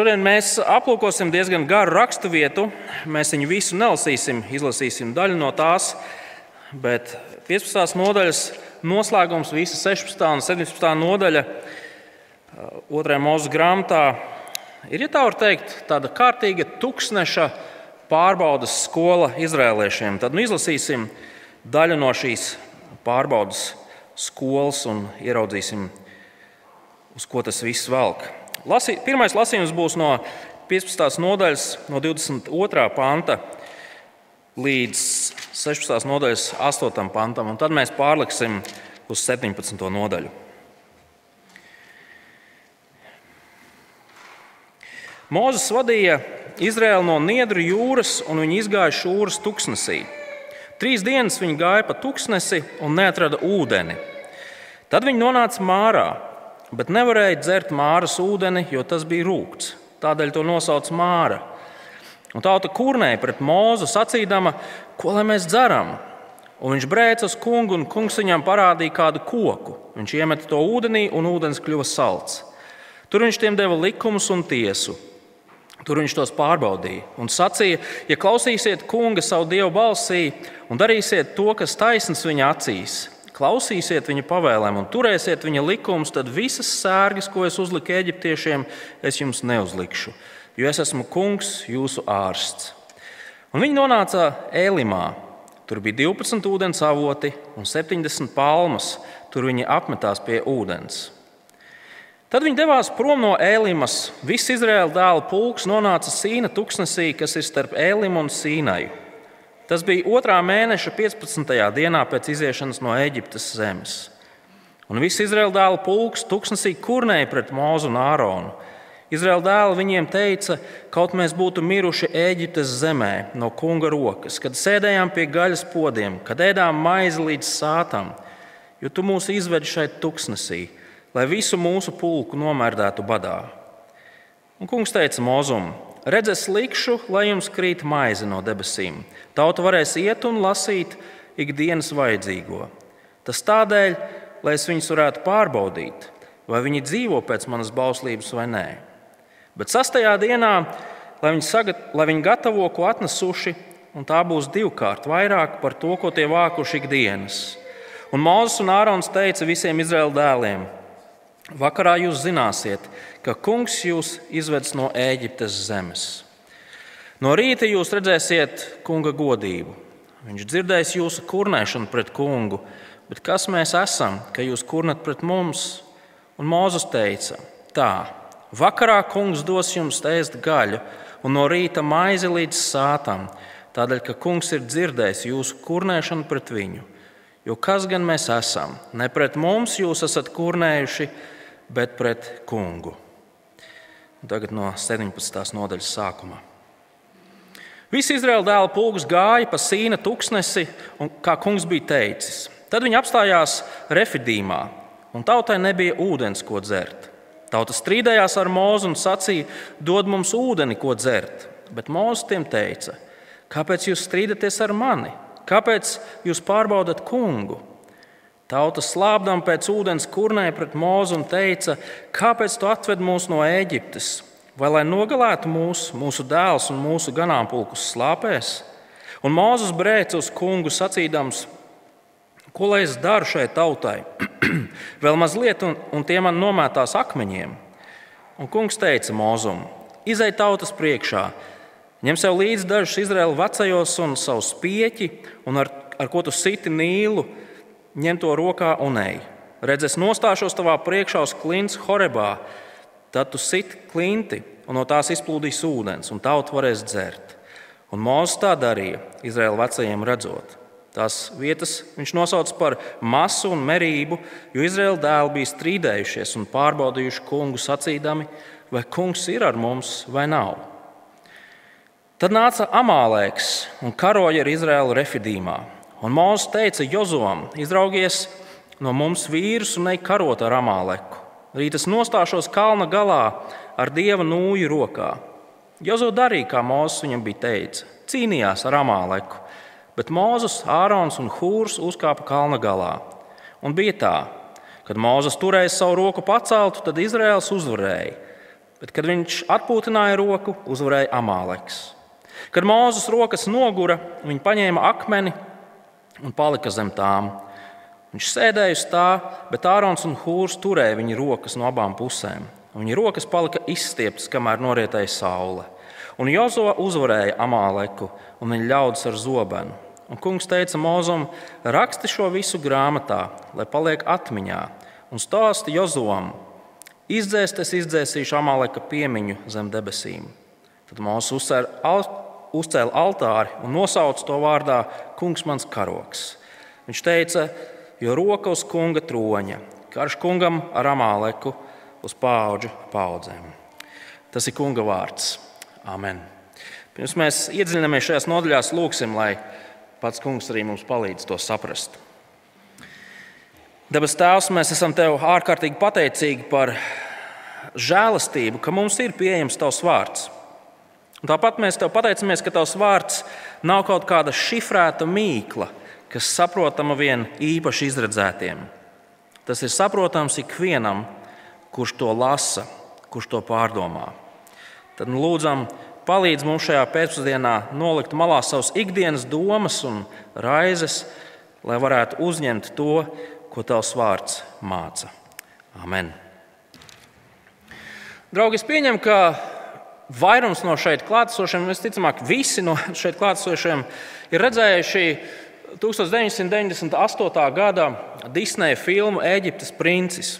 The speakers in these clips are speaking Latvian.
Šodien mēs aplūkosim diezgan garu raksturvietu. Mēs viņu visu nelasīsim, izlasīsim daļu no tās, bet 15. nodaļas noslēgums, visa 16. un 17. nodaļa, otrajā mūža grāmatā, ir, ja tā var teikt, tāda kārtīga tūkstneša pārbaudas skola izrēliešiem. Tad nu, izlasīsim daļu no šīs pārbaudas skolas un ieraudzīsim, uz ko tas viss velk. Lasī, pirmais lasījums būs no 15. nodaļas, no 22. panta līdz 16. nodaļas 8. pantam, un tad mēs pārliksim uz 17. nodaļu. Mozus vadīja Izraēlu no Niedru jūras, un viņi izgāja šūras tuksnesī. Trīs dienas viņi gāja pa tuksnesi un neatrada ūdeni. Tad viņi nonāca mārā, bet nevarēja dzert māras ūdeni, jo tas bija rūkts. Tādēļ to nosauc māra. Un tauta kurnēja pret mūzu, sacīdama, ko lai mēs dzeram. Un viņš brēca uz kungu, un kungs viņam parādīja kādu koku. Viņš iemeta to ūdenī, un ūdens kļuva salds. Tur viņš tiem deva likumus un tiesu. Tur viņš tos pārbaudīja un sacīja, ja klausīsiet kunga savu dievu balsī un darīsiet to, kas taisns viņa acīs, klausīsiet viņa pavēlēm un turēsiet viņa likumus, tad visas sērgas, ko es uzliku eģiptiešiem, es jums neuzlikšu, jo es esmu kungs, jūsu ārsts. Un viņi nonāca Ēlimā. Tur bija 12 ūdens avoti un 70 palmas. Tur viņi apmetās pie ūdens. Tad viņi devās prom no Ēlimas. Viss Izraēla dēla pulks nonāca Sīna tuksnesī, kas ir starp Ēlimu un Sīnaju. Tas bija otrā mēneša 15. dienā pēc iziešanas no Eģiptes zemes. Un viss Izraēla dēla pulks tuksnesī kurnēja pret Mūzu un Āronu. Izraēla dēli viņiem teica, kaut mēs būtu miruši Eģiptes zemē no kunga rokas, kad sēdējām pie gaļas podiem, kad ēdām maizi līdz sātam, jo tu mūs izvedi šeit tuksnesī, lai visu mūsu pulku nomērdētu badā. Un kungs teica Mozum, Redzes likšu, lai jums krīt maize no debesīm. Tauta varēs iet un lasīt ikdienas vajadzīgo. Tas tādēļ, lai es viņus varētu pārbaudīt, vai viņi dzīvo pēc manas bauslības vai nē. Bet sastajā dienā, lai viņi, sagat, lai viņi gatavo, ko atnesuši, un tā būs divkārt vairāk par to, ko tie vākuši ikdienas. Un Mozus un Ārons teica visiem Izraēla dēliem: Vakarā jūs zināsiet, ka kungs jūs izvedis no Ēģiptes zemes. No rīta jūs redzēsiet kunga godību. Viņš dzirdēs jūsu kurnēšanu pret kungu, bet kas mēs esam, ka jūs kurnat pret mums? Un Mozus teica: Tā, vakarā kungs dos jums ēst gaļu, un no rīta maizi līdz sātam, tādēļ, ka kungs ir dzirdējis jūsu kurnēšanu pret viņu. Jo kas gan mēs esam? Ne pret mums jūs esat kurnējuši, bet pret kungu. Un tagad no 17. nodaļas sākuma. Visi Izraēla dēla pulks gāja pa sīna tuksnesi, un, kā kungs bija teicis. Tad viņi apstājās Refidīmā, un tautai nebija ūdens, ko dzert. Tauta strīdējās ar Mūzu un sacīja: Dod mums ūdeni, ko dzert. Bet Mūzes tiem teica: Kāpēc jūs strīdaties ar mani? Kāpēc jūs pārbaudat kungu? Tauta slāpdam pēc ūdens kurnēja pret mūzu un teica, kāpēc tu atved mūs no Ēģiptes? Vai lai nogalētu mūs, mūsu dēls un mūsu ganāmpulkus slāpēs? Un Mūzes brēca uz kungu sacīdams, ko lai es daru šai tautai? Vēl mazliet, un, un tie man nomētās akmeņiem. Un kungs teica Mūzum, izai tautas priekšā, ņem sev līdzi dažus Izraēlu vecajos un savu spieķi, un ar, ar ko tu siti nīlu ņem to rokā un ej. Redz, es nostāšos tavā priekšā uz klints Horebā, tad tu sit klinti, un no tās izplūdīs ūdens, un tauta varēs dzert. Un Mozus tā darīja, Izraēla vecajiem redzot. Tās vietas viņš nosauca par masu un merību, jo Izraēla dēli bija strīdējušies un pārbaudījuši kungu sacīdami, vai kungs ir ar mums vai nav. Tad nāca Amālēks un karoja ar Izraēlu Refidīmā. Un Mozus teica Jozom, izraugies no mums vīrus un ej karot ar amāleku. Rīt es nostāšos kalna galā ar dieva nūju rokā. Jozo darīja, kā Mozus viņam bija teicis, cīnījās ar amāleku, bet Mozus, Ārons un Hūrs uzkāpa kalna galā. Un bija tā, kad Mozus turēja savu roku paceltu, tad Izraels uzvarēja. bet, kad viņš atpūtināja roku, uzvarēja Amāleks. Kad Mozus rokas nogura, viņi paņēma akmeni un palika zem tām. Viņš sēdēja uz tā, bet Ārons un Hūrs turēja viņa rokas no abām pusēm. Viņa rokas palika izstieptas, kamēr norietēja saule. Un Jozo uzvarēja Amāleku un viņa ļaudis ar zobenu. Un kungs teica Mozum, raksti šo visu grāmatā, lai paliek atmiņā, un stāsti Jozoam, izdzēst es izdzēsīšu Amāleka piemiņu zem debesīm. Tad Mozus uzcēla altāri un nosauca to vārdā Kungs mans karoks. Viņš teica, jo roka uz kunga troņa, karš kungam ar Amāleku uz paudžu paudzēm. Tas ir kunga vārds. Amen. Pirms mēs iedziļināmies šajās nodaļās, lūgsim, lai pats kungs arī mums palīdz to saprast. Dabas Tēvs, mēs esam Tev ārkārtīgi pateicīgi par žēlastību, ka mums ir pieejams Tavs vārds. Un tāpat mēs Tev pateicamies, ka Tavs vārds nav kaut kāda šifrēta mīkla, kas saprotama vien īpaši izredzētiem. Tas ir saprotams ikvienam, kurš to lasa, kurš to pārdomā. Tad nu, lūdzam, palīdz mums šajā pēcpusdienā nolikt malā savas ikdienas domas un raizes, lai varētu uzņemt to, ko Tavs vārds māca. Amen. Draugi, es pieņemu, ka vairums no šeit klātesošiem, visticamāk, visi no šeit klātesošiem ir redzējuši 1998. gada Disneja filmu Eģiptes princis.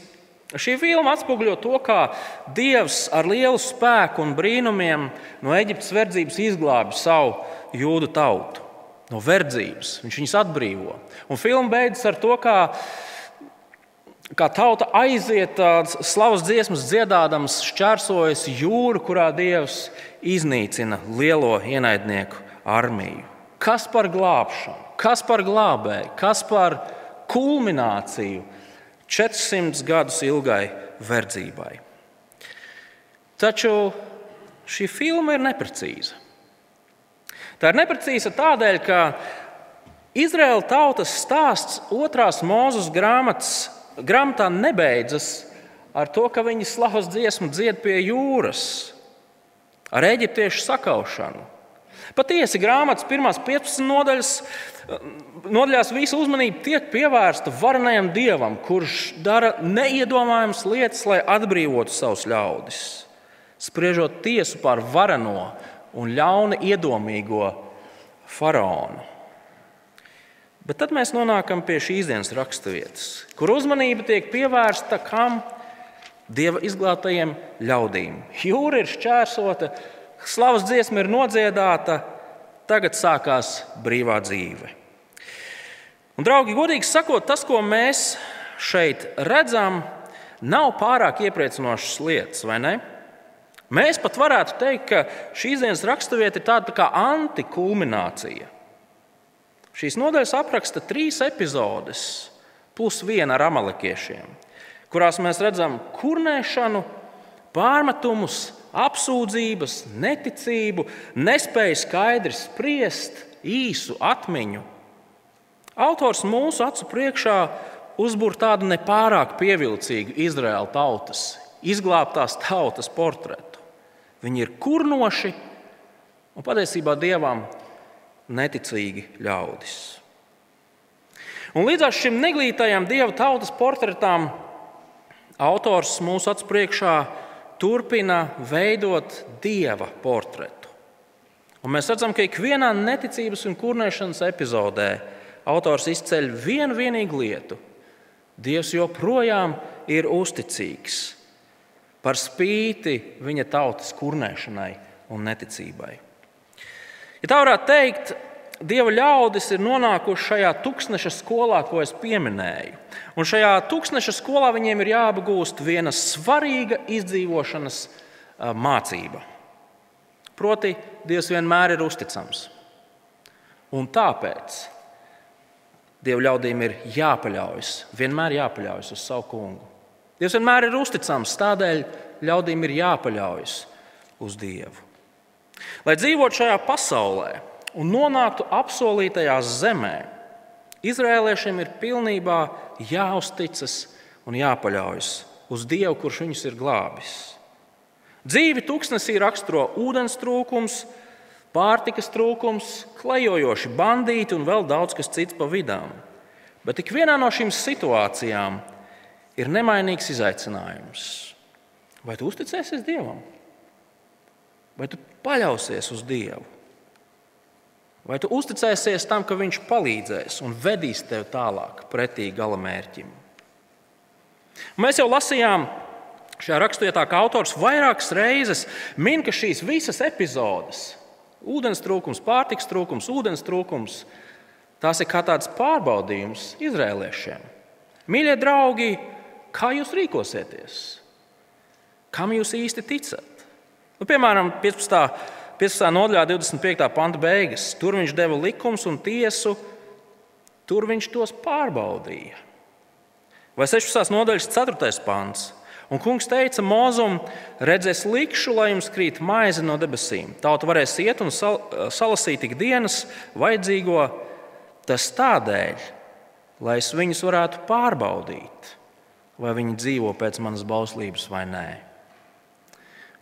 Šī filma atspoguļo to, kā Dievs ar lielu spēku un brīnumiem no Eģiptes verdzības izglābi savu jūdu tautu. No verdzības viņš viņus atbrīvo. Un filma beidzas ar to, kā, kā tauta aiziet slavas dziesmas dziedādams, šķērsojas jūru, kurā Dievs iznīcina lielo ienaidnieku armiju. Kas par glābšanu, kas par glābēju, kas par kulmināciju 400 gadus ilgai verdzībai. Taču šī filma ir neprecīza. Tā ir neprecīza tādēļ, ka Izraēla tautas stāsts otrās mūzes grāmatā nebeidzas ar to, ka viņi slavas dziesmu dzied pie jūras, ar eģiptiešu sakaušanu. Patiesi grāmatas pirmās 15 nodaļas nodaļās visa uzmanība tiek pievērsta varenajam dievam, kurš dara neiedomājamas lietas, lai atbrīvotu savus ļaudis, spriežot tiesu par vareno un ļauni iedomīgo faraonu. Bet tad mēs nonākam pie šīs dienas raksturvietas, kur uzmanība tiek pievērsta kam dieva izglābtajiem ļaudīm. Jūra ir šķērsota, slavas dziesma ir nodziedāta, tagad sākās brīvā dzīve. Un, draugi, godīgi sakot, tas, ko mēs šeit redzam, nav pārāk iepriecinošas lietas, vai ne? Mēs pat varētu teikt, ka šīs dienas raksturvieta ir tāda tā kā antikulminācija. Šīs nodaļas apraksta trīs epizodes, plus viena ar amalekiešiem, kurās mēs redzam kurnēšanu, pārmetumus, apsūdzības, neticību, nespēju skaidri spriest, īsu atmiņu Autors mūsu acu priekšā uzbūr tādu nepārāk pievilcīgu Izraēla tautas, izglābtās tautas portretu. Viņi ir kurnoši un patiesībā dievam neticīgi ļaudis. Un līdzās šim neglītajam dieva tautas portretam autors mūsu acu priekšā turpina veidot dieva portretu. Un mēs redzam, ka ikvienā neticības un kurnēšanas epizodē autors izceļ vienu vienīgu lietu. Dievs joprojām ir uzticīgs par spīti viņa tautas kurnēšanai un neticībai. Ja tā varētu teikt, Dieva ļaudis ir nonākuši šajā tūkstneša skolā, ko es pieminēju. Un šajā tūkstneša skolā viņiem ir jāapgūst viena svarīga izdzīvošanas mācība. Proti, Dievs vienmēr ir uzticams. Un tāpēc Dieva ļaudīm ir jāpaļaujas, vienmēr jāpaļaujas uz savu kungu. Dievs vienmēr ir uzticams, tādēļ ļaudīm ir jāpaļaujas uz Dievu. Lai dzīvotu šajā pasaulē un nonāktu apsolītajā zemē, Izrēliešiem ir pilnībā jāuzticas un jāpaļaujas uz Dievu, kurš viņus ir glābis. Dzīvi tūkstnesī raksturo ūdens trūkums, pārtikas trūkums, klejojoši bandīti un vēl daudz kas cits pa vidām. Bet ik vienā no šīm situācijām ir nemainīgs izaicinājums. Vai tu uzticēsies Dievam? Vai tu paļausies uz Dievu? Vai tu uzticēsies tam, ka Viņš palīdzēs un vedīs tevi tālāk pretī gala mērķim? Mēs jau lasījām šajā raksturvietā, ka autors vairākas reizes min, ka šīs visas epizodes - ūdens trūkums, pārtiks trūkums, ūdens trūkums - tās ir kā tāds pārbaudījums izrēliešiem. Mīļie draugi, kā jūs rīkosieties? Kam jūs īsti ticat? Nu, piemēram, 15. 15. nodaļā, 25. panta beigas. Tur viņš deva likumus un tiesu, tur viņš tos pārbaudīja. Vai 16. nodaļas 4. pants. Un kungs teica Mozum, redzēs, likšu, lai jums krīt maize no debesīm. Tauta varēs iet un sal salasīt ikdienas vajadzīgo, tas tādēļ, lai es viņus varētu pārbaudīt, vai viņi dzīvo pēc manas bauslības vai nē.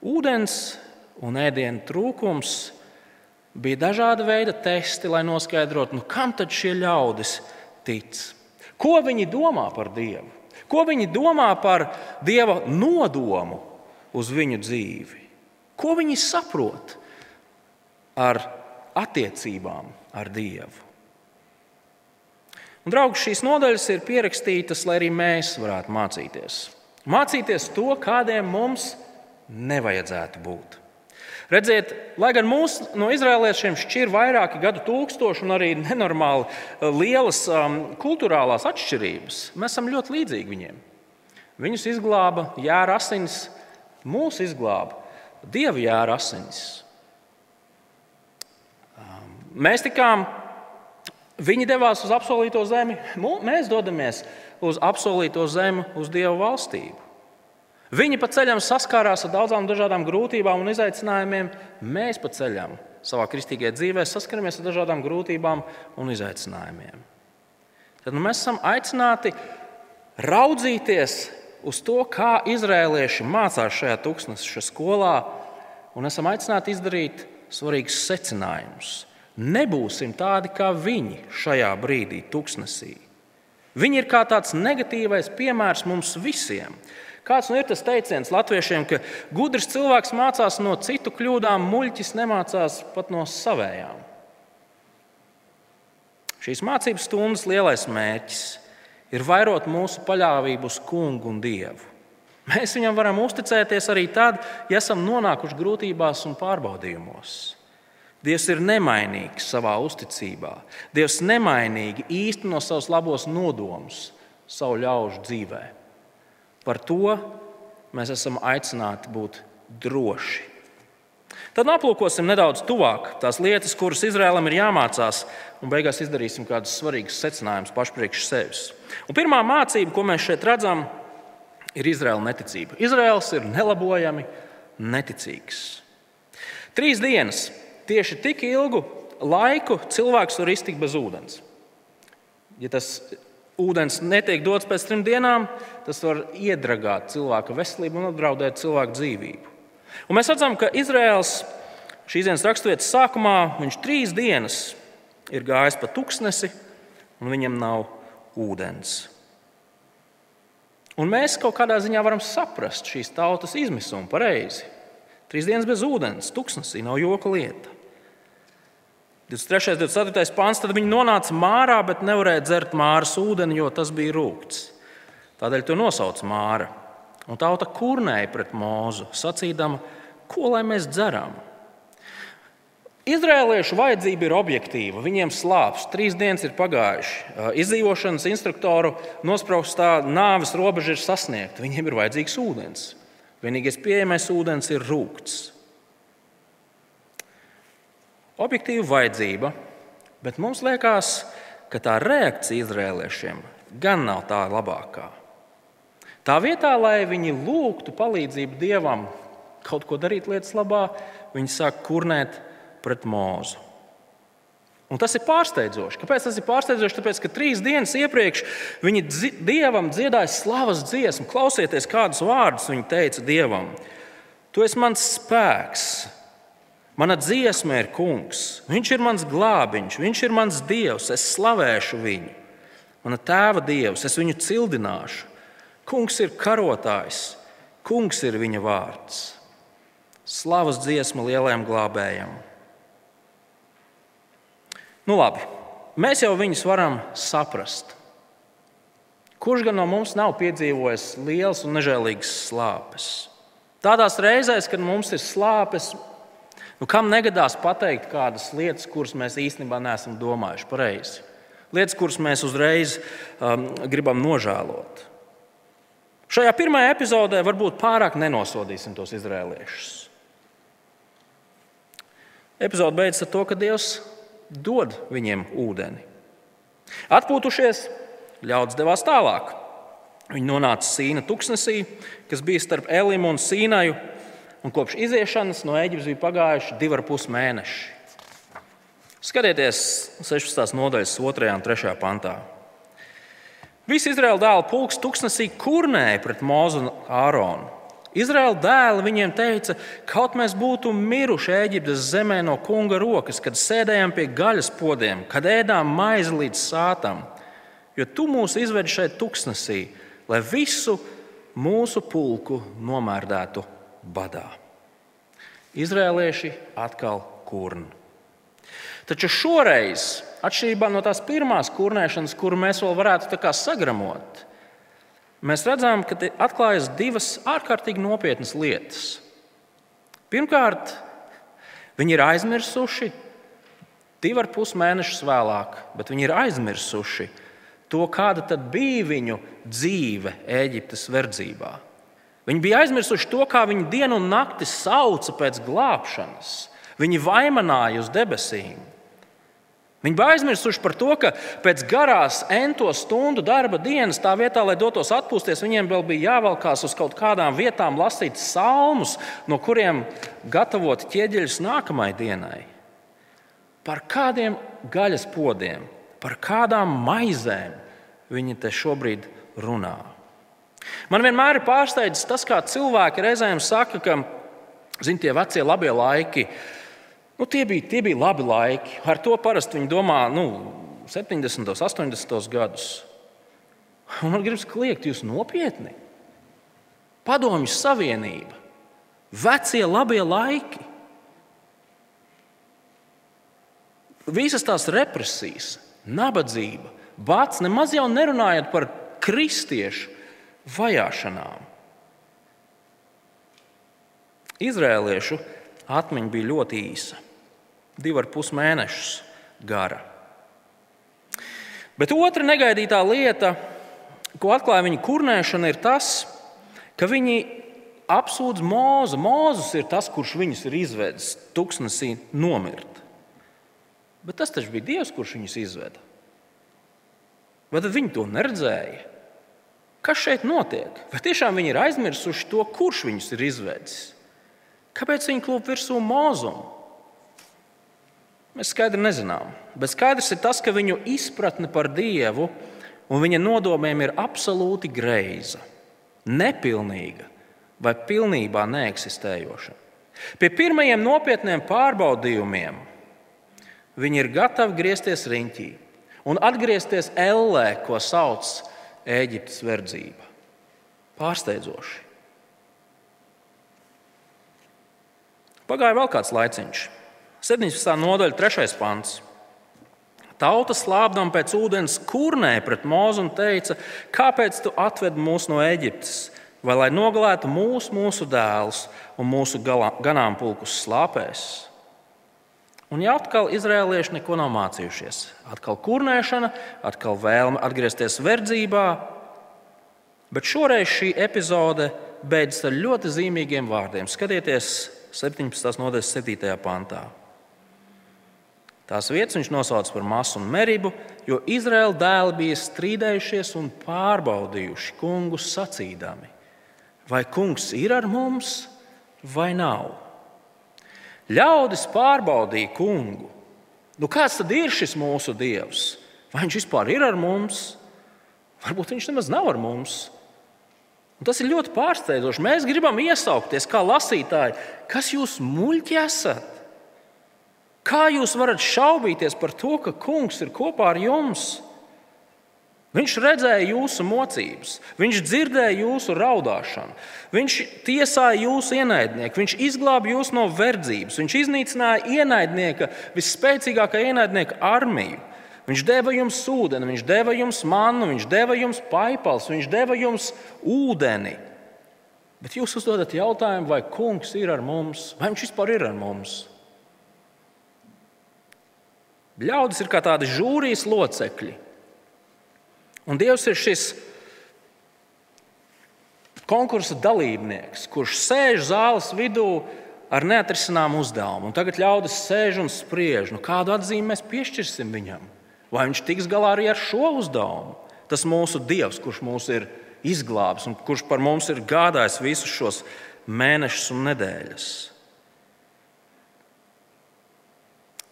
Ūdens un ēdienu trūkums bija dažāda veida testi, lai noskaidrotu, nu, kam tad šie ļaudis tic. Ko viņi domā par Dievu? Ko viņi domā par Dieva nodomu uz viņu dzīvi? Ko viņi saprot ar attiecībām ar Dievu? Un, draugi, šīs nodaļas ir pierakstītas, lai arī mēs varētu mācīties. Mācīties to, kādiem mums nevajadzētu būt. Redziet, lai gan mūs no izrēliešiem šķir vairāki gadu tūkstoši un arī nenormāli eh, lielas um, kultūrālās atšķirības, mēs esam ļoti līdzīgi viņiem. Viņus izglāba jēra asins, mūs izglāba dieva jēra asins. Um, mēs tikām, viņi devās uz apsolīto zemi, mēs dodamies uz apsolīto zemi, uz dievu valstību. Viņi pa ceļam saskārās ar daudzām dažādām grūtībām un izaicinājumiem. Mēs pa ceļam savā kristīgajā dzīvē saskaramies ar dažādām grūtībām un izaicinājumiem. Tad nu, mēs esam aicināti raudzīties uz to, kā izrēlieši mācās šajā tūkstneša skolā, un esam aicināti izdarīt svarīgus secinājumus. Nebūsim tādi kā viņi šajā brīdī, tūkstnesī. Viņi ir kā tāds negatīvais piemērs mums visiem. Kāds nu ir tas teiciens latviešiem, ka gudrs cilvēks mācās no citu kļūdām, muļķis nemācās pat no savējām. Šīs mācības stundas lielais mērķis ir vairot mūsu paļāvību uz kungu un dievu. Mēs viņam varam uzticēties arī tad, ja esam nonākuši grūtībās un pārbaudījumos. Dievs ir nemainīgs savā uzticībā. Dievs nemainīgi īsteno savus labos nodomus savu ļaužu dzīvēm. Par to mēs esam aicināti būt droši. Tad aplūkosim nedaudz tuvāk tās lietas, kuras Izrēlam ir jāmācās, un beigās izdarīsim kādus svarīgus secinājumus paši priekš sevis. Un pirmā mācība, ko mēs šeit redzam, ir Izraēla neticība. Izraels ir nelabojami neticīgs. Trīs dienas, tieši tik ilgu laiku cilvēks var iztikt bez ūdens. Ja tas ūdens netiek dots pēc trim dienām, tas var iedragāt cilvēka veselību un apdraudēt cilvēku dzīvību. Un mēs redzam, ka Izraels šīs dienas raksturvietas sākumā viņš trīs dienas ir gājis pa tuksnesi, un viņam nav ūdens. Un mēs kaut kādā ziņā varam saprast šīs tautas izmisumu pareizi. Trīs dienas bez ūdens, tuksnesī nav joka lieta. 23. un 24. pāns, tad viņi nonāca mārā, bet nevarēja dzert māras ūdeni, jo tas bija rūkts. Tādēļ to nosauc māra. Un tauta kurnēja pret mūzu, sacīdama, ko lai mēs dzeram. Izrēliešu vajadzība ir objektīva. Viņiem slāpes, trīs dienas ir pagājušas. Izdzīvošanas instruktoru nospraustā nāves robeža ir sasniegta. Viņiem ir vajadzīgs ūdens. Vienīgais pieejamais ūdens ir rūkts. Objektīva vajadzība, bet mums liekas, ka tā reakcija izrēliešiem gan nav tā labākā. Tā vietā, lai viņi lūgtu palīdzību Dievam kaut ko darīt lietas labā, viņi sāk kurnēt pret mūzu. Un tas ir pārsteidzoši. Kāpēc tas ir pārsteidzoši? Tāpēc, ka trīs dienas iepriekš viņi dzi dievam dziedāja slavas dziesmu. Klausieties, kādus vārdus viņi teica dievam. Tu esi mans spēks, mana dziesma ir kungs. Viņš ir mans glābiņš, viņš ir mans dievs, es slavēšu viņu. Mana tēva dievs, es viņu cildināšu. Kungs ir karotājs, kungs ir viņa vārds. Slavas dziesma lielajam glābējam. Nu, labi, mēs jau viņus varam saprast. Kurš gan no mums nav piedzīvojis liels un nežēlīgs slāpes? Tādās reizēs, kad mums ir slāpes, nu, kam negadās pateikt kādas lietas, kuras mēs īstenībā neesam domājuši pareizi? Lietas, kuras mēs uzreiz um, gribam nožēlot. Šajā pirmajā epizodē varbūt pārāk nenosodīsim tos izrēliešus. Epizode beidzas ar to, ka Dievs dod viņiem ūdeni. Atpūtušies, ļaudis devās tālāk. Viņi nonāca Sīna tuksnesī, kas bija starp Elimu un Sīnaju, un kopš iziešanas no Eģiptes bija pagājuši divi ar pus mēneši. Skatieties 16. nodaļas 2. un 3. pantā. Visi Izraēla dēlu pulks tuksnesī kurnēja pret Mozu un Āronu. Izraēla dēli viņiem teica, kaut mēs būtu miruši Eģiptes zemē no kunga rokas, kad sēdējām pie gaļas podiem, kad ēdām maizi līdz sātam, jo tu mūs izvedi šeit tuksnesī, lai visu mūsu pulku nomērdētu badā. Izrēlieši atkal kurni. Taču šoreiz, atšķirībā no tās pirmās kurnēšanas, kuru mēs vēl varētu sagramot, mēs redzam, ka atklājas divas ārkārtīgi nopietnas lietas. Pirmkārt, viņi ir aizmirsuši divu ar pus mēnešus vēlāk, bet viņi ir aizmirsuši to, kāda bija viņu dzīve Eģiptes verdzībā. Viņi bija aizmirsuši to, kā viņi dienu un nakti sauca pēc glābšanas. Viņi vaimanāja uz debesīm. Viņi bija aizmirsuši par to, ka pēc garās ento stundu darba dienas, tā vietā, lai dotos atpūsties, viņiem vēl bija jāvelkās uz kaut kādām vietām, lasīt salmus, no kuriem gatavot ķieģeļus nākamajai dienai. Par kādiem gaļas podiem, par kādām maizēm viņi te šobrīd runā. Man vienmēr ir pārsteidzis tas, kā cilvēki reizēm saka, ka zin, tie vecie labie laiki Nu, tie, bija, tie bija labi laiki. Ar to parasti viņi domā nu, 70, 80 gadus. Un man gribas kliegt, jūs nopietni. Padomju Savienība, vecie labie laiki. Visas tās represijas, nabadzība, bats, nemaz jau nerunājot par kristiešu vajāšanām. Izrēliešu atmiņa bija ļoti īsa divu ar pus mēnešus gara. Bet otra negaidītā lieta, ko atklāja viņa kurnēšana, ir tas, ka viņi apsūdz Mūzu. Mūzes ir tas, kurš viņus ir izvedis tuksnesī nomirt. Bet tas taču bija Dievs, kurš viņus izveda. Vai tad viņi to neredzēja? Kas šeit notiek? Vai tiešām viņi ir aizmirsuši to, kurš viņus ir izvedis? Kāpēc viņi klūp virsū mūzumu? Mēs skaidri nezinām. Bet skaidrs ir tas, ka viņu izpratne par Dievu un viņa nodomiem ir absolūti greiza, nepilnīga vai pilnībā neeksistējoša. Pie pirmajiem nopietniem pārbaudījumiem viņi ir gatavi griezties riņķī un atgriezties ellē, ko sauc Eģiptes verdzība. Pārsteidzoši. Pagāja vēl kāds laiciņš. 17. nodaļa, 3. pants. Tauta slāpdama pēc ūdens kurnēja pret mūzu un teica, kāpēc tu atvedi mūs no Eģiptes, vai lai nogalētu mūsu, mūsu dēlus un mūsu ganāmpulkus slāpēs? Un jau atkal izrēlieši neko nav mācījušies. Atkal kurnēšana, atkal vēlme atgriezties verdzībā, bet šoreiz šī epizode beidzas ar ļoti zīmīgiem vārdiem. Skatieties, 17. nodaļas 7. pantā. Tās vietas viņš nosauca par masu un meribu, jo Izraēla dēli bija strīdējušies un pārbaudījuši kungus sacīdami, vai kungs ir ar mums vai nav. Ļaudis pārbaudīja kungu. Nu, kāds tad ir šis mūsu dievs? Vai viņš vispār ir ar mums? Varbūt viņš nemaz nav ar mums. Un tas ir ļoti pārsteidzoši. Mēs gribam iesaukties kā lasītāji, kas jūs muļķi esat. Kā jūs varat šaubīties par to, ka kungs ir kopā ar jums? Viņš redzēja jūsu mocības, viņš dzirdēja jūsu raudāšanu, viņš tiesāja jūsu ienaidnieku, viņš izglāba jūs no verdzības, viņš iznīcināja ienaidnieka, visspēcīgākā ienaidnieka armiju. Viņš deva jums ūdeni, viņš deva jums mannu, viņš deva jums paipals, viņš deva jums ūdeni. Bet jūs uzdodat jautājumu, vai kungs ir ar mums, vai viņš vispār ir ar mums? Ļaudis ir kā tādi žūrijas locekļi. Un Dievs ir šis konkursa dalībnieks, kurš sēž zāles vidū ar neatrisināmu uzdevumu. Un tagad ļaudis sēž un spriež, nu, kādu atzīmi mēs piešķirsim viņam. Vai viņš tiks galā arī ar šo uzdevumu? Tas mūsu Dievs, kurš mūs ir izglābis un kurš par mums ir gādājis visus šos mēnešus un nedēļas.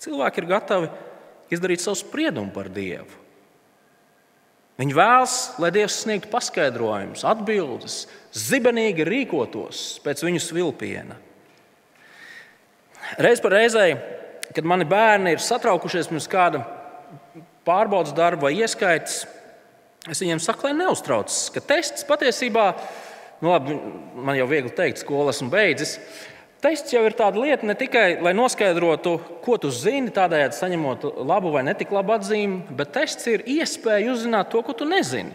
Cilvēki ir gatavi izdarīt savu spriedumu par Dievu. Viņi vēlas, lai Dievs sniegtu paskaidrojumus, atbildes, zibenīgi rīkotos pēc viņu svilpiena. Reiz par reizei, kad mani bērni ir satraukušies pirms kāda pārbaudas darba vai ieskaitas, es viņiem saku, lai neuztraucas, ka tests patiesībā, nu labi, man jau viegli teikt, skolu esmu beidzis. Tests jau ir tāda lieta ne tikai, lai noskaidrotu, ko tu zini, tādējādi saņemot labu vai netik labu atzīmi, bet tests ir iespēja uzzināt to, ko tu nezini.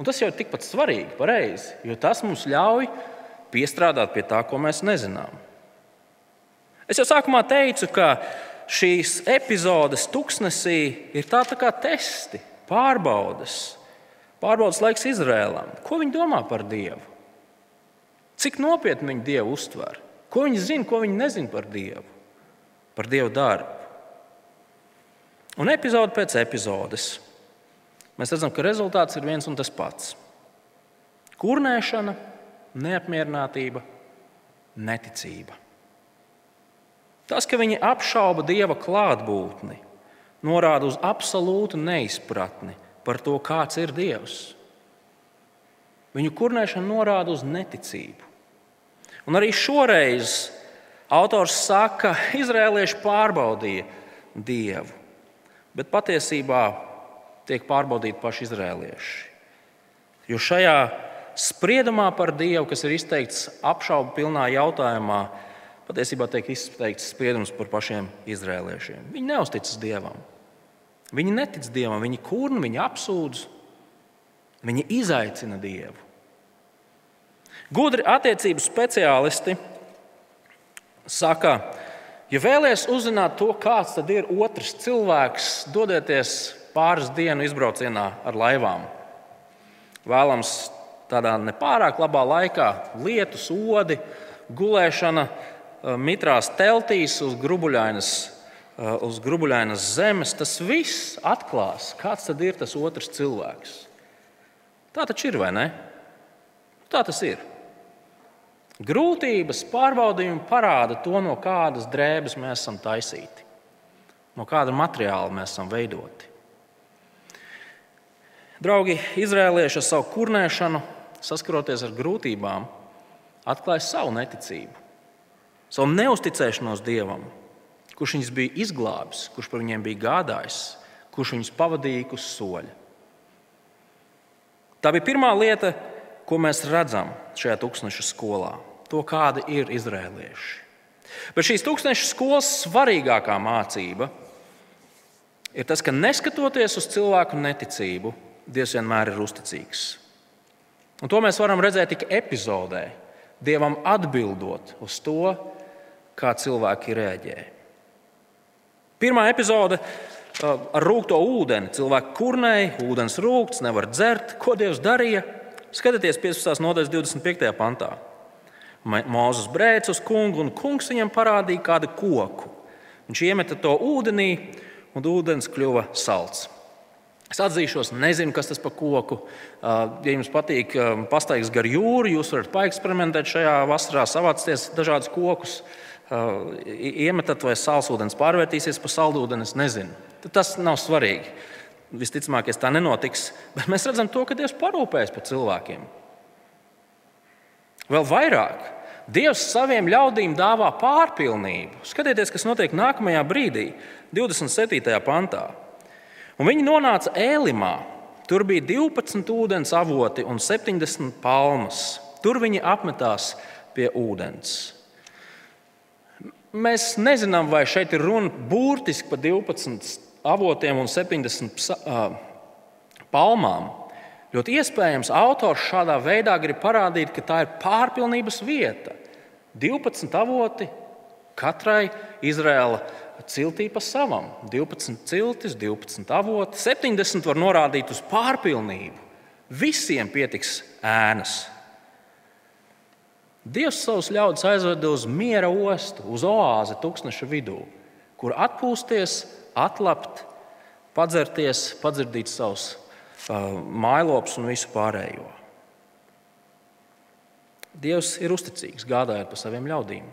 Un tas jau ir tikpat svarīgi, pareizi, jo tas mums ļauj piestrādāt pie tā, ko mēs nezinām. Es jau sākumā teicu, ka šīs epizodes tuksnesī ir tā, tā kā testi, pārbaudas. Pārbaudas laiks Izrēlam. Ko viņi domā par Dievu? Cik nopietni viņi Dievu uztver? Ko viņi zina, ko viņi nezina par Dievu, par Dieva darbu? Un epizode pēc epizodes mēs redzam, ka rezultāts ir viens un tas pats. Kurnēšana, neapmierinātība, neticība. Tas, ka viņi apšauba dieva klātbūtni, norāda uz absolūtu neizpratni par to, kāds ir dievs. Viņu kurnēšana norāda uz neticību. Un arī šoreiz autors saka, ka izrēlieši pārbaudīja dievu, bet patiesībā tiek pārbaudīti paši izrēlieši. Jo šajā spriedumā par dievu, kas ir izteikts apšaubu pilnā jautājumā, patiesībā tiek izteikts spriedums par pašiem izrēliešiem. Viņi neusticas Dievam. Viņi netic Dievam, viņi kurna, viņi apsūdz, viņi izaicina Dievu. Gudri attiecību speciālisti saka, ja vēlaties uzzināt to, kāds ir otrs cilvēks, dodieties pāris dienu izbraucienā ar laivām. Vēlams tādā nepārāk labā laikā, lietus, odi, gulēšana Eh, mitrās teltīs uz grubuļainas, eh, uz grubuļainas zemes, tas viss atklās, kāds tad ir tas otrs cilvēks. Tā taču ir, vai ne? Tā tas ir. Grūtības pārbaudījumi parāda to, no kādas drēbes mēs esam taisīti, no kāda materiāla mēs esam veidoti. Draugi, izrēlieši ar savu kurnēšanu, saskaroties ar grūtībām, atklāja savu neticību savu neusticēšanos Dievam, kurš viņus bija izglābis, kurš par viņiem bija gādājis, kurš viņus pavadīja uz soļa. Tā bija pirmā lieta, ko mēs redzam šajā tūkstoša skolā. To, kādi ir izrēlieši. Bet šīs tūkstoša skolas svarīgākā mācība ir tas, ka neskatoties uz cilvēku neticību, Dievs vienmēr ir uzticīgs. Un to mēs varam redzēt tikai epizodē, Dievam atbildot uz to, kā cilvēki reaģē. Pirmā epizode uh, ar rūkto ūdeni. Cilvēki kurnēja, ūdens rūkts, nevar dzert. Ko Dievs darīja? Skatieties, 15. nodaļas 25. pantā. Mūzes brēc uz kungu, un kungs viņam parādīja kādu koku. Viņš iemeta to ūdenī, un ūdens kļuva salds. Es atzīšos, nezinu, kas tas par koku. Uh, ja jums patīk um, pastaigas gar jūru, jūs varat paeksperimentēt šajā vasarā, savācties dažādus kokus. Uh, iemetat vai sālsūdens pārvērtīsies par saldūdeni, es nezinu. Tas nav svarīgi. Visticamāk, tā nenotiks. Bet mēs redzam to, ka Dievs parūpējas par cilvēkiem. Vēl vairāk, Dievs saviem ļaudīm dāvā pārpilnību. Skatieties, kas notiek nākamajā brīdī, 27. pantā. Un viņi nonāca Ēlimā. Tur bija 12 ūdens avoti un 70 palmas. Tur viņi apmetās pie ūdens. Mēs nezinām, vai šeit ir runa burtiski par 12 avotiem un 70 uh, palmām. Ļoti iespējams, autors šādā veidā grib parādīt, ka tā ir pārpilnības vieta. 12 avoti katrai Izraēla ciltī pa savam. 12 ciltis, 12 avoti, 70 var norādīt uz pārpilnību. Visiem pietiks ēnas. Dievs savus ļaudis aizveda uz miera ostu, uz oāzi tūkstneša vidū, kur atpūsties, atlapt, padzerties, padzirdīt savus mailops un visu pārējo. Dievs ir uzticīgs, gādājot par saviem ļaudīm.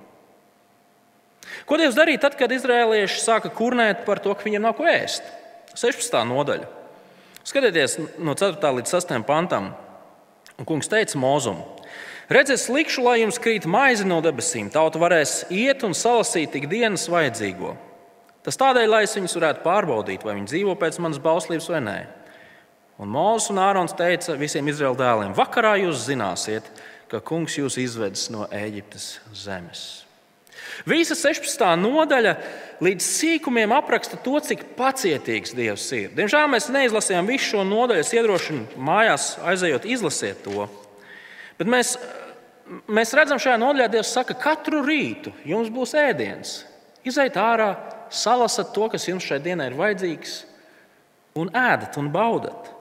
Ko Dievs darīja tad, kad izrēlieši sāka kurnēt par to, ka viņiem nav ko ēst? 16. nodaļa. Skatieties no 4. līdz 6. pantam. Un kungs teica Mozum: Redziet, likšu, lai jums krīt maize no debesīm. Tauta varēs iet un salasīt tik dienas vajadzīgo. Tas tādēļ, lai es viņus varētu pārbaudīt, vai viņi dzīvo pēc manas bauslības vai nē. Un Mozus un Ārons teica visiem Izraēla dēliem: Vakarā jūs zināsiet, ka kungs jūs izvedis no Eģiptes zemes. Visa 16. nodaļa līdz sīkumiem apraksta to, cik pacietīgs Dievs ir. Diemžēl mēs neizlasījām visu šo nodaļu. Es iedrošinu mājās, aizejot, izlasiet to. Bet mēs, mēs redzam, šajā nodaļā Dievs saka, ka katru rītu jums būs ēdiens. Izejiet ārā, salasat to, kas jums šai dienai ir vajadzīgs, un ēdat un baudat.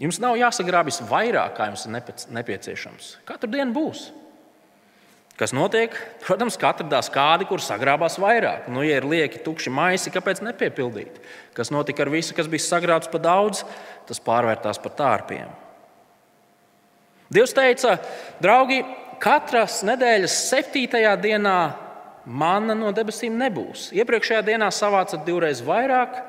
Jums nav jāsagrābjas vairāk, kā jums ir nepieciešams. Katru dienu būs. Kas notiek? Protams, atradās kādi, kur sagrābās vairāk. Nu, ja ir lieki, tukši maisi, kāpēc nepiepildīt? Kas notika ar visu, kas bija sagrābts par daudz, tas pārvērtās par tārpiem. Dievs teica, draugi, katras nedēļas septītajā dienā manna no debesīm nebūs. Iepriekšējā dienā savācat divreiz vairāk,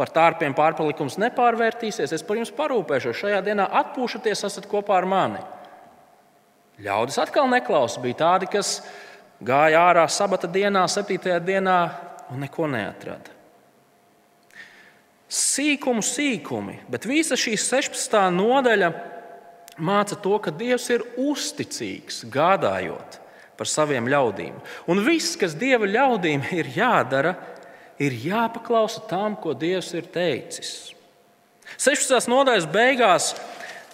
par tārpiem pārpalikums nepārvērtīsies, es par jums parūpēšos. Šajā dienā atpūšaties, esat kopā ar mani. Ļaudis atkal neklausa. Bija tādi, kas gāja ārā sabata dienā, septītajā dienā un neko neatrada. Sīkumu sīkumi, bet visa šī 16. nodaļa māca to, ka Dievs ir uzticīgs, gādājot par saviem ļaudīm. Un viss, kas Dieva ļaudīm ir jādara, ir jāpaklausa tam, ko Dievs ir teicis. 16. nodaļas beigās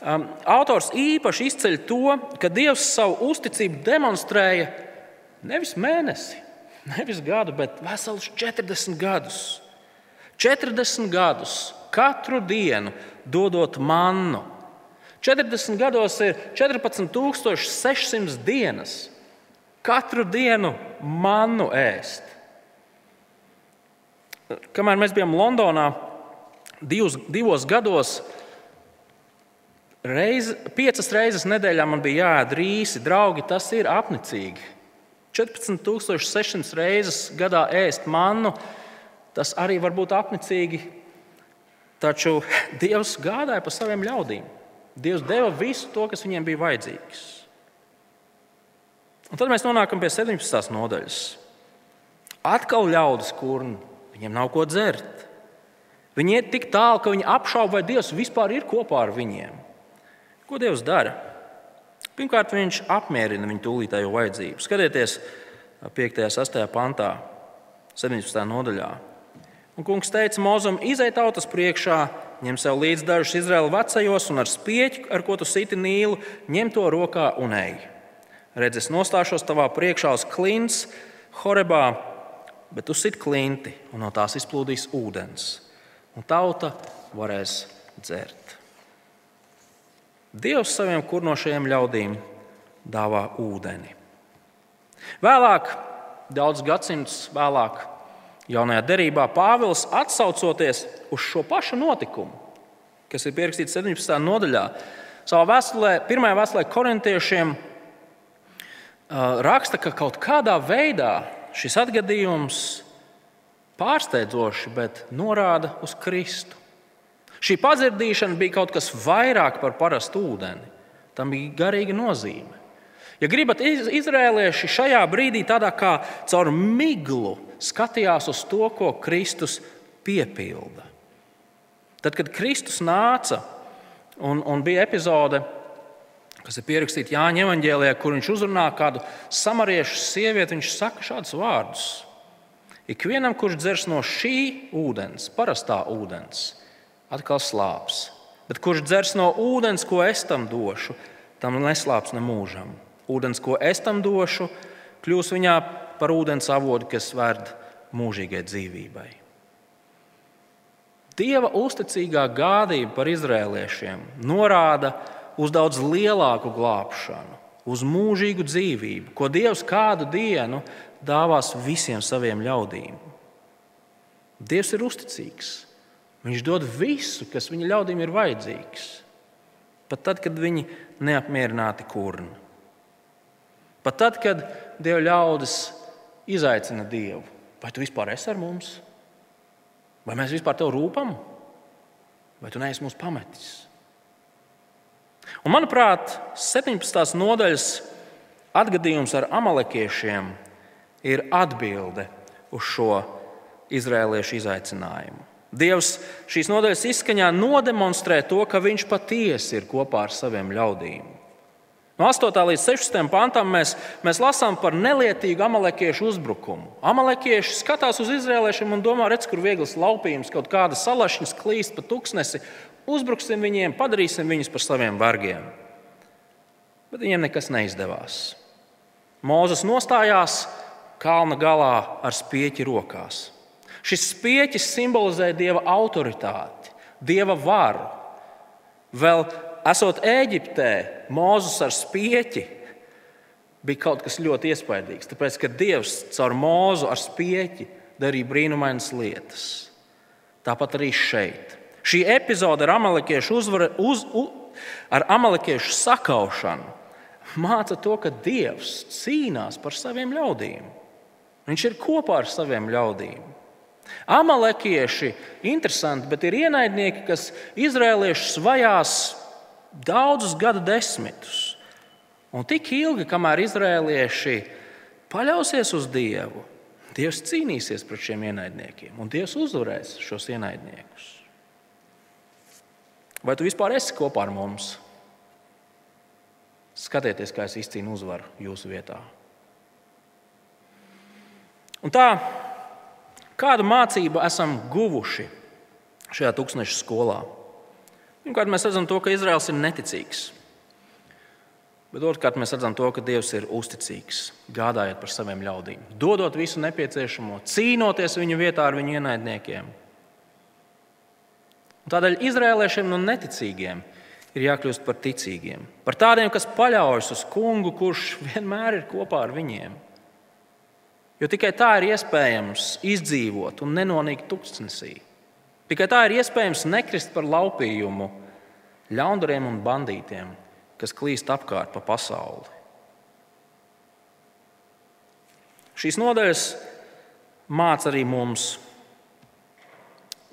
um, autors īpaši izceļ to, ka Dievs savu uzticību demonstrēja nevis mēnesi, nevis gadu, bet veselus 40 gadus. 40 gadus katru dienu dodot mannu. 40 gados ir 14,600 dienas. Katru dienu mannu ēst. Kamēr mēs bijām Londonā, divus, divos gados, reiz, piecas reizes nedēļā man bija jāēd rīsi. Draugi, tas ir apnicīgi. 14,600 reizes gadā ēst mannu, tas arī var būt apnicīgi. Taču Dievs gādāja par saviem ļaudīm. Dievs deva visu to, kas viņiem bija vajadzīgs. Un tad mēs nonākam pie 17. nodaļas. Atkal ļaudis kurni Viņiem nav ko dzert. Viņi iet tik tālu, ka viņi apšauba, vai Dievs vispār ir kopā ar viņiem. Ko Dievs dara? Pirmkārt, Viņš apmierina viņu tūlītējo vajadzību. Skatieties, 5. un 6. pantā, 17. nodaļā. Un kungs teica Mozum, izai tautas priekšā, ņem sev līdzi dažus Izraēla vecajos un ar spieķi, ar ko tu siti nīlu, ņem to rokā un ej. Redz, es nostāšos tavā priekšā uz klints, Horebā, bet tu sit klinti, un no tās izplūdīs ūdens, un tauta varēs dzert. Dievs saviem kurnošajiem ļaudīm dāvā ūdeni. Vēlāk, daudz gadsimtus vēlāk, jaunajā derībā Pāvils atsaucoties uz šo pašu notikumu, kas ir pierakstīts 17. nodaļā, savā vēstulē, pirmajā vēstulē korintiešiem, raksta, ka kaut kādā veidā šis atgadījums pārsteidzoši, bet norāda uz Kristu. Šī padzirdīšana bija kaut kas vairāk par parastu ūdeni. Tam bija garīga nozīme. Ja gribat, izrēlieši šajā brīdī tādā kā caur miglu skatījās uz to, ko Kristus piepilda. Tad, kad Kristus nāca un, un bija epizode, kas ir pierakstīta Jāņa evanģēlijā, kur viņš uzrunā kādu samariešu sievieti, viņš saka šādus vārdus. Ikvienam, kurš dzers no šī ūdens, parastā ūdens, atkal slāps. Bet kurš dzers no ūdens, ko es tam došu, tam neslāps ne mūžam. Ūdens, ko es tam došu, kļūs viņā par ūdens avotu, kas ved mūžīgai dzīvībai. Dieva uzticīgā gādība par izrēliešiem norāda uz daudz lielāku glābšanu, uz mūžīgu dzīvību, ko Dievs kādu dienu dāvās visiem saviem ļaudīm. Dievs ir uzticīgs. Viņš dod visu, kas viņa ļaudīm ir vajadzīgs, pat tad, kad viņi neapmierināti kurni. Pat tad, kad Dieva ļaudis izaicina Dievu, vai tu vispār esi ar mums? Vai mēs vispār tev rūpam? Vai tu neesi mūs pametis? Un, manuprāt, 17. nodaļas atgadījums ar amalekiešiem ir atbilde uz šo izrēliešu izaicinājumu. Dievs šīs nodaļas izskaņā nodemonstrē to, ka viņš patiesi ir kopā ar saviem ļaudīm. No 8. līdz 16. pantam mēs, mēs lasām par nelietīgu amalekiešu uzbrukumu. Amalekieši skatās uz izrēliešiem un domā, redz, kur viegls laupījums, kaut kāda salašņa klīst pa tuksnesi. Uzbruksim viņiem, padarīsim viņus par saviem vergiem. Bet viņiem nekas neizdevās. Mūzes nostājās kalna galā ar spieķi rokās. Šis spieķis simbolizē dieva autoritāti, dieva varu. Vēl esot Eģiptē, Mozus ar spieķi bija kaut kas ļoti iespaidīgs. Tāpēc, ka Dievs caur mūzu ar spieķi darīja brīnumainas lietas. Tāpat arī šeit. Šī epizode ar amalekiešu, uzvara, uz, uz, ar amalekiešu sakaušanu māca to, ka Dievs cīnās par saviem ļaudīm. Viņš ir kopā ar saviem ļaudīm. Amalekieši interesanti, bet ir ienaidnieki, kas izrēliešus vajās daudzus gadu desmitus. Un tik ilgi, kamēr izrēlieši paļausies uz Dievu, Dievs cīnīsies pret šiem ienaidniekiem, un Dievs uzvarēs šos ienaidniekus. Vai tu vispār esi kopā ar mums? Skatieties, kā es izcīnu uzvaru jūsu vietā. Un tā, kādu mācību esam guvuši šajā tūkstoša skolā? Pirmkārt, mēs redzam to, ka Izraels ir neticīgs. Bet otrkārt, mēs redzam to, ka Dievs ir uzticīgs, gādājot par saviem ļaudīm, dodot visu nepieciešamo, cīnoties viņu vietā ar viņu ienaidniekiem. Un tādēļ izrēliešiem no neticīgiem ir jākļūst par ticīgiem, par tādiem, kas paļaujas uz kungu, kurš vienmēr ir kopā ar viņiem. Jo tikai tā ir iespējams izdzīvot un nenonīkt tūkstnesī. Tikai tā ir iespējams nekrist par laupījumu ļaundariem un bandītiem, kas klīst apkārt pa pasauli. Šīs nodaļas māca arī mums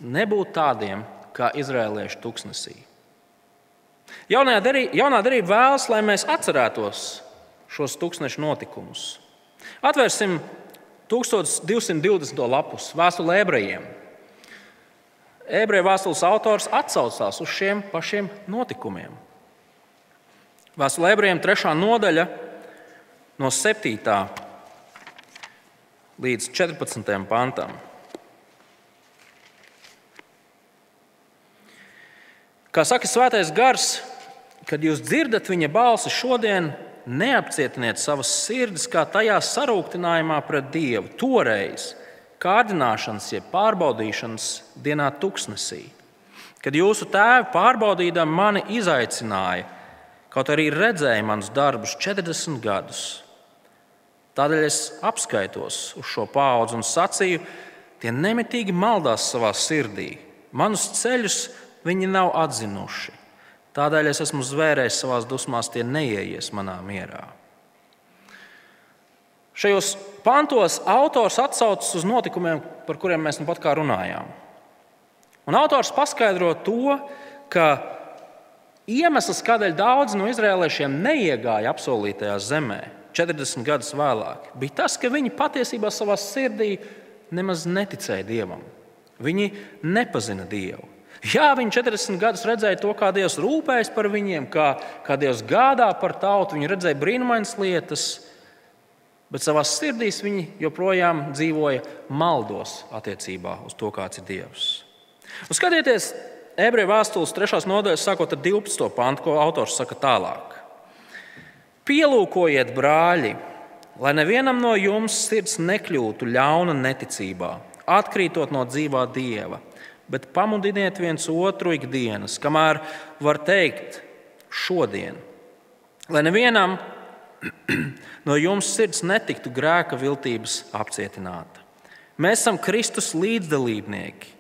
nebūt tādiem kā izrēliešu tuksnesī. Jaunā darība vēlas, lai mēs atcerētos šos tūkstošu notikumus. Atvērsim 1220. lapus vēstulē ebrejiem ebreju vēstules autors atsaucās uz šiem pašiem notikumiem. Vēstulē ebrejiem trešā nodaļa no 7. līdz 14. pantam. Kā saka Svētais Gars, kad jūs dzirdat viņa balsi šodien, neapcietiniet savas sirdis kā tajā sarūktinājumā pret Dievu toreiz, kārdināšanas, jeb pārbaudīšanas dienā tuksnesī, kad jūsu tēvi pārbaudīdami mani izaicināja, kaut arī redzēja manus darbus 40 gadus. Tādēļ es apskaitos uz šo paudzi un sacīju, tie nemitīgi maldās savā sirdī. Manus ceļus viņi nav atzinuši. Tādēļ es esmu zvērējis savā dusmās, tie neieies manā mierā. Šajos pantos autors atsaucas uz notikumiem, par kuriem mēs nu pat kā runājām. Un autors paskaidro to, ka Iemesls, kādēļ daudzi no izrēliešiem neiegāja apsolītajā zemē 40 gadus vēlāk, bija tas, ka viņi patiesībā savā sirdī nemaz neticēja Dievam. Viņi nepazina Dievu. Jā, viņi 40 gadus redzēja to, kā Dievs rūpējas par viņiem, kā, kā Dievs gādā par tautu. Viņi redzēja brīnumainas lietas, bet savā sirdīs viņi joprojām dzīvoja maldos attiecībā uz to, kāds ir Dievs. Un skatieties, ebreju vēstules 3. nodaļas, sākot ar 12. pantu, ko autors saka tālāk. Pielūkojiet, brāļi, lai nevienam no jums sirds nekļūtu ļauna neticībā, atkrītot no dzīvā dieva bet pamudiniet viens otru ikdienas, kamēr var teikt šodien. Lai nevienam no jums sirds netiktu grēka viltības apcietināta. Mēs esam Kristus līdzdalībnieki.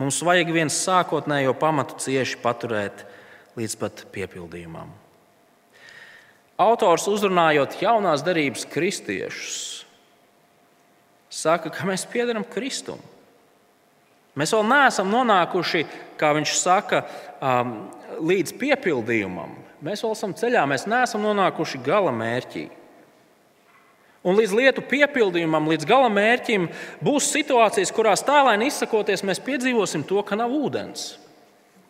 Mums vajag viens sākotnējo pamatu cieši paturēt līdz pat piepildījumam. Autors uzrunājot jaunās darības kristiešus, saka, ka mēs piedaram Kristum. Mēs vēl neesam nonākuši, kā viņš saka, um, līdz piepildījumam. Mēs vēl esam ceļā, mēs neesam nonākuši gala mērķī. Un līdz lietu piepildījumam, līdz gala mērķim, būs situācijas, kurās tālēni izsakoties, mēs piedzīvosim to, ka nav ūdens,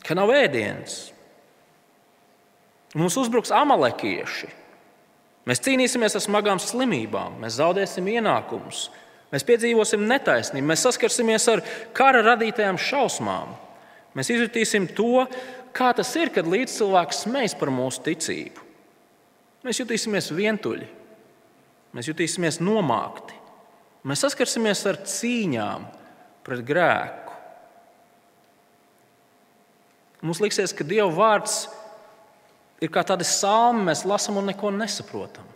ka nav ēdienas. Mums uzbruks amalekieši. Mēs cīnīsimies ar smagām slimībām, mēs zaudēsim ienākumus, Mēs piedzīvosim netaisnību, mēs saskarsimies ar kara radītajām šausmām. Mēs izjutīsim to, kā tas ir, kad līdzcilvēks smējas par mūsu ticību. Mēs jutīsimies vientuļi, mēs jutīsimies nomākti, mēs saskarsimies ar cīņām pret grēku. Mums liksies, ka Dieva vārds ir kā tādi salmi, mēs lasām un neko nesaprotam.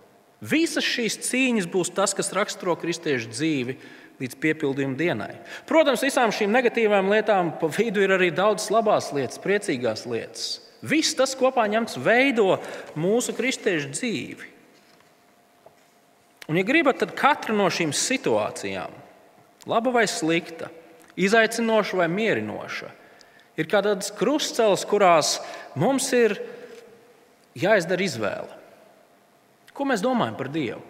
Visas šīs cīņas būs tas, kas raksturo kristiešu dzīvi līdz piepildījuma dienai. Protams, visām šīm negatīvām lietām pa vidu ir arī daudz labās lietas, priecīgās lietas. Viss tas kopā ņemts veido mūsu kristiešu dzīvi. Un, ja gribat, tad katra no šīm situācijām, laba vai slikta, izaicinoša vai mierinoša, ir kā tādas krustceles, kurās mums ir jāizdara izvēle. Ko mēs domājam par Dievu?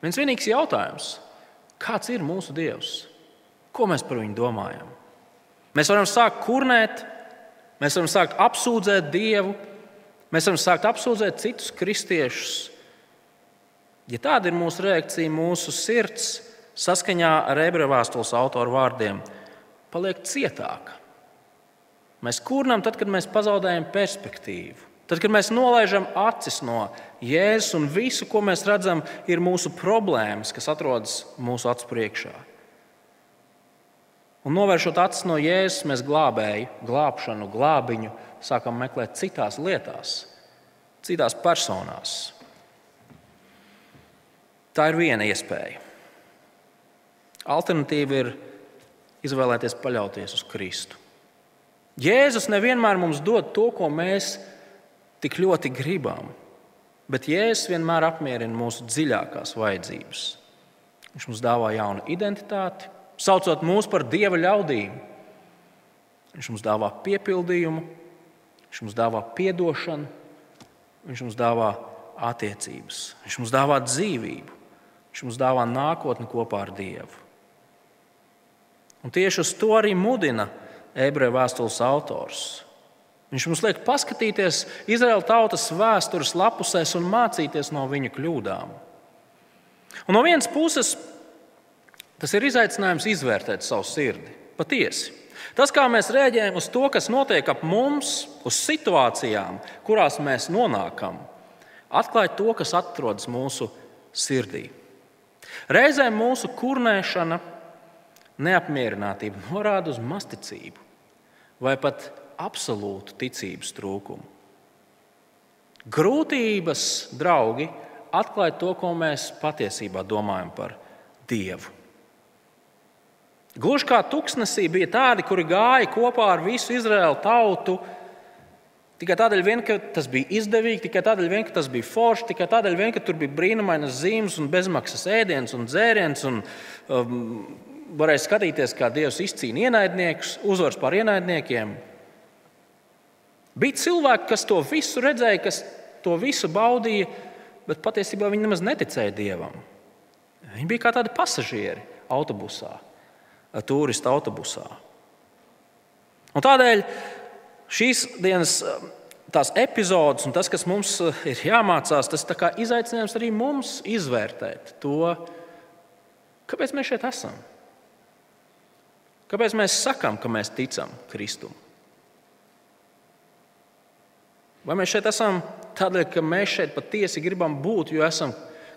Viens vienīgs jautājums. Kāds ir mūsu Dievs? Ko mēs par viņu domājam? Mēs varam sākt kurnēt, mēs varam sākt apsūdzēt Dievu, mēs varam sākt apsūdzēt citus kristiešus. Ja tāda ir mūsu reakcija, mūsu sirds saskaņā ar ebreju vēstules autoru vārdiem paliek cietāka. Mēs kurnam tad, kad mēs pazaudējam perspektīvu. Tad, kad mēs nolaižam acis no Jēzus un visu, ko mēs redzam, ir mūsu problēmas, kas atrodas mūsu acu priekšā. Un novēršot acis no Jēzus, mēs glābēju, glābšanu, glābiņu sākam meklēt citās lietās, citās personās. Tā ir viena iespēja. Alternatīva ir izvēlēties paļauties uz Kristu. Jēzus nevienmēr mums dod to, ko mēs gribam tik ļoti gribam, bet Jēzus vienmēr apmierina mūsu dziļākās vajadzības. Viņš mums dāvā jaunu identitāti, saucot mūs par dieva ļaudīm. Viņš mums dāvā piepildījumu, viņš mums dāvā atdošanu, viņš mums dāvā attiecības, viņš mums dāvā dzīvību, viņš mums dāvā nākotni kopā ar Dievu. Un tieši uz to arī mudina ebreju vēstules autors. Viņš mums liek paskatīties Izraēla tautas vēstures lapusēs un mācīties no viņa kļūdām. Un no vienas puses, tas ir izaicinājums izvērtēt savu sirdi. Patiesi. Tas, kā mēs rēģējam uz to, kas notiek ap mums, uz situācijām, kurās mēs nonākam, atklāj to, kas atrodas mūsu sirdī. Reizēm mūsu kurnēšana, neapmierinātība norāda uz masticību vai pat absolūtu ticības trūkumu. Grūtības, draugi, atklāja to, ko mēs patiesībā domājam par Dievu. Gluži kā tuksnesī bija tādi, kuri gāja kopā ar visu Izraēlu tautu, tikai tādēļ, vien, ka tas bija izdevīgi, tikai tādēļ, vien, ka tas bija forši, tikai tādēļ, vien, ka tur bija brīnumainas zīmes un bezmaksas ēdiens un dzēriens. Un, um, varēja skatīties, kā Dievs izcīna ienaidniekus, uzvaras pār ienaidniekiem. Bija cilvēki, kas to visu redzēja, kas to visu baudīja, bet patiesībā viņi nemaz neticēja dievam. Viņi bija kā tādi pasažieri autobusā, turistu autobusā. Un tādēļ šīs dienas epizodes un tas, kas mums ir jāmācās, tas ir izaicinājums arī mums izvērtēt to, kāpēc mēs šeit esam. Kāpēc mēs sakām, ka mēs ticam Kristum? Vai mēs šeit esam tādēļ, ka mēs šeit patiesi gribam būt, jo esam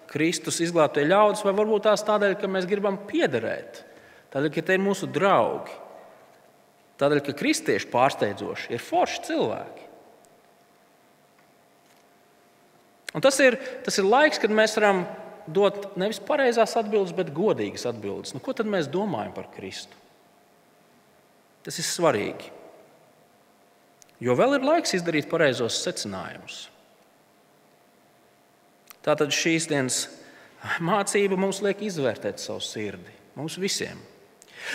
Kristus izglābtie ļaudis, vai varbūt tās tādēļ, ka mēs gribam piederēt, tādēļ, ka tie ir mūsu draugi, tādēļ, ka kristieši pārsteidzoši ir forši cilvēki. Un tas ir, tas ir laiks, kad mēs varam dot nevis pareizās atbildes, bet godīgas atbildes. Nu, ko tad mēs domājam par Kristu? Tas ir svarīgi. Jo vēl ir laiks izdarīt pareizos secinājumus. Tātad šīs dienas mācība mums liek izvērtēt savu sirdi. Mums visiem.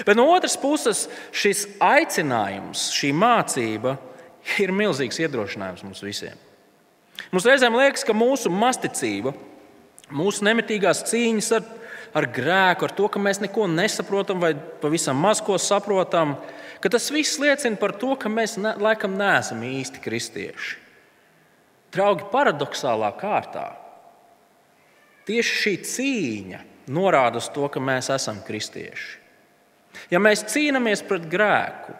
Bet no otras puses, šis aicinājums, šī mācība ir milzīgs iedrošinājums mums visiem. Mums reizēm liekas, ka mūsu masticība, mūsu nemitīgās cīņas ar, ar grēku, ar to, ka mēs neko nesaprotam vai pavisam maz ko saprotam, ka tas viss liecina par to, ka mēs ne, laikam neesam īsti kristieši. Draugi, paradoxālā kārtā tieši šī cīņa norāda uz to, ka mēs esam kristieši. Ja mēs cīnāmies pret grēku,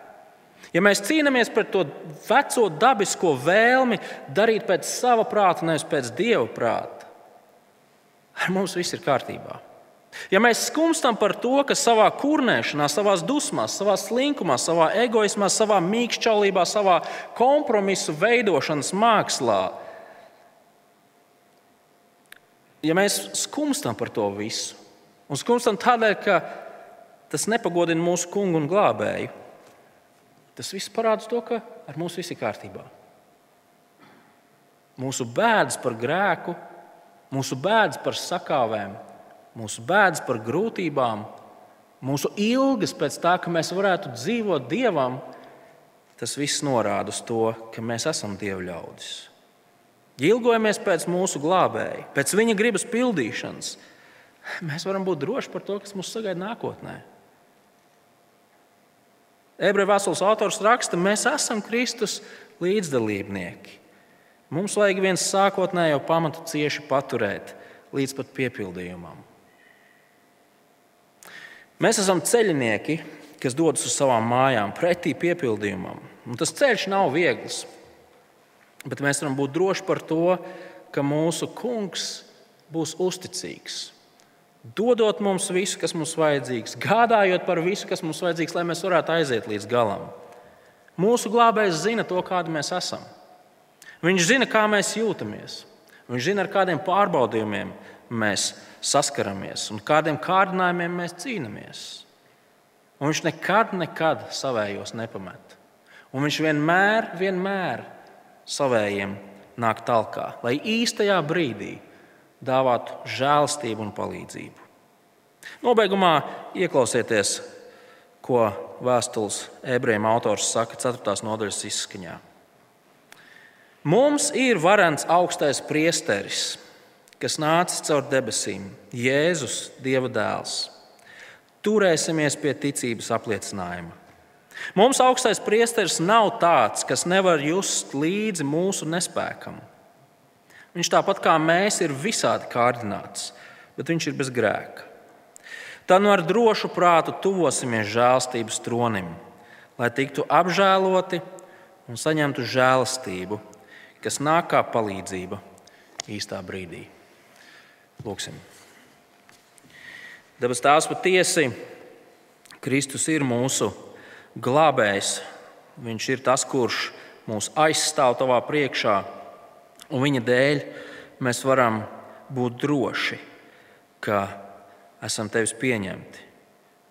ja mēs cīnāmies pret to veco dabisko vēlmi darīt pēc sava prāta, nevis pēc dieva prāta, ar mums viss ir kārtībā. Ja mēs skumstam par to, ka savā kurnēšanā, savā dusmās, savā slinkumā, savā egoismā, savā mīkšķaulībā, savā kompromisu veidošanas mākslā, ja mēs skumstam par to visu, un skumstam tādēļ, ka tas nepagodina mūsu kungu un glābēju, tas viss parāda to, ka ar mums viss ir kārtībā. Mūsu bēdas par grēku, mūsu bēdas par sakāvēm, mūsu bēdas par grūtībām, mūsu ilgas pēc tā, ka mēs varētu dzīvot dievam, tas viss norāda uz to, ka mēs esam dievu ļaudis. Ilgojamies pēc mūsu glābēja, pēc viņa gribas pildīšanas. Mēs varam būt droši par to, kas mūs sagaida nākotnē. Ebreju vēstules autors raksta, mēs esam Kristus līdzdalībnieki. Mums vajag viens sākotnējo pamatu cieši paturēt līdz pat piepildījumam. Mēs esam ceļinieki, kas dodas uz savām mājām, pretī piepildījumam. Un tas ceļš nav viegls, bet mēs varam būt droši par to, ka mūsu kungs būs uzticīgs. Dodot mums visu, kas mums vajadzīgs, gādājot par visu, kas mums vajadzīgs, lai mēs varētu aiziet līdz galam. Mūsu glābējs zina to, kādi mēs esam. Viņš zina, kā mēs jūtamies. Viņš zina, ar kādiem pārbaudījumiem mēs saskaramies un kādiem kārdinājumiem mēs cīnāmies. Un viņš nekad, nekad savējos nepamet. Un viņš vienmēr, vienmēr savējiem nāk talkā, lai īstajā brīdī dāvātu žēlastību un palīdzību. Nobeigumā ieklausieties, ko vēstules ebrejiem autors saka 4. nodaļas izskaņā. Mums ir varants augstais priesteris kas nācis caur debesīm, Jēzus, Dieva dēls. Turēsimies pie ticības apliecinājuma. Mums augstais priesteris nav tāds, kas nevar just līdzi mūsu nespēkam. Viņš tāpat kā mēs ir visādi kārdināts, bet viņš ir bez grēka. Tad nu ar drošu prātu tuvosimies žēlstības tronim, lai tiktu apžēloti un saņemtu žēlastību, kas nāk kā palīdzība īstā brīdī. Lūksim. Dabas tās patiesi, Kristus ir mūsu glābējs. Viņš ir tas, kurš mūs aizstāv tavā priekšā, un viņa dēļ mēs varam būt droši, ka esam tevis pieņemti.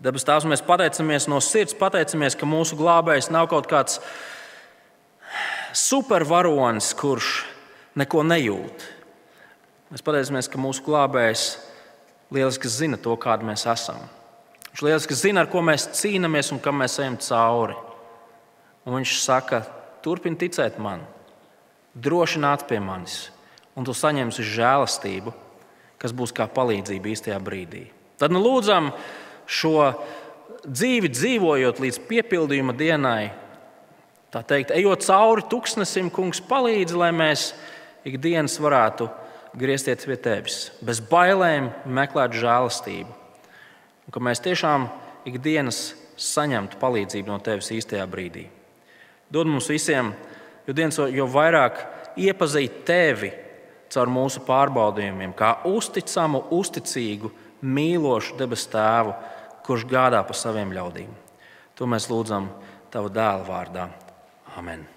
Dabas tās mēs pateicamies no sirds, pateicamies, ka mūsu glābējs nav kaut kāds supervaronis, kurš neko nejūt Mēs pateicamies, ka mūsu glābējs lieliski zina to, kāda mēs esam. Viņš lieliski zina, ar ko mēs cīnāmies un kam mēs ejam cauri. Un viņš saka, turpini ticēt man, droši nāc pie manis, un tu saņemsi žēlastību, kas būs kā palīdzība īstajā brīdī. Tad nu lūdzam šo dzīvi dzīvojot līdz piepildījuma dienai, tā teikt, ejot cauri tuksnesim, kungs palīdz, lai mēs ikdienas varētu griezties pie tevis, bez bailēm meklēt žēlastību. Un ka mēs tiešām ikdienas saņemtu palīdzību no tevis īstajā brīdī. Dod mums visiem, jo, dienas, jo vairāk iepazīt tevi caur mūsu pārbaudījumiem, kā uzticamu, uzticīgu, mīlošu debesu tēvu, kurš gādā par saviem ļaudīm. To mēs lūdzam Tava dēla vārdā. Amen.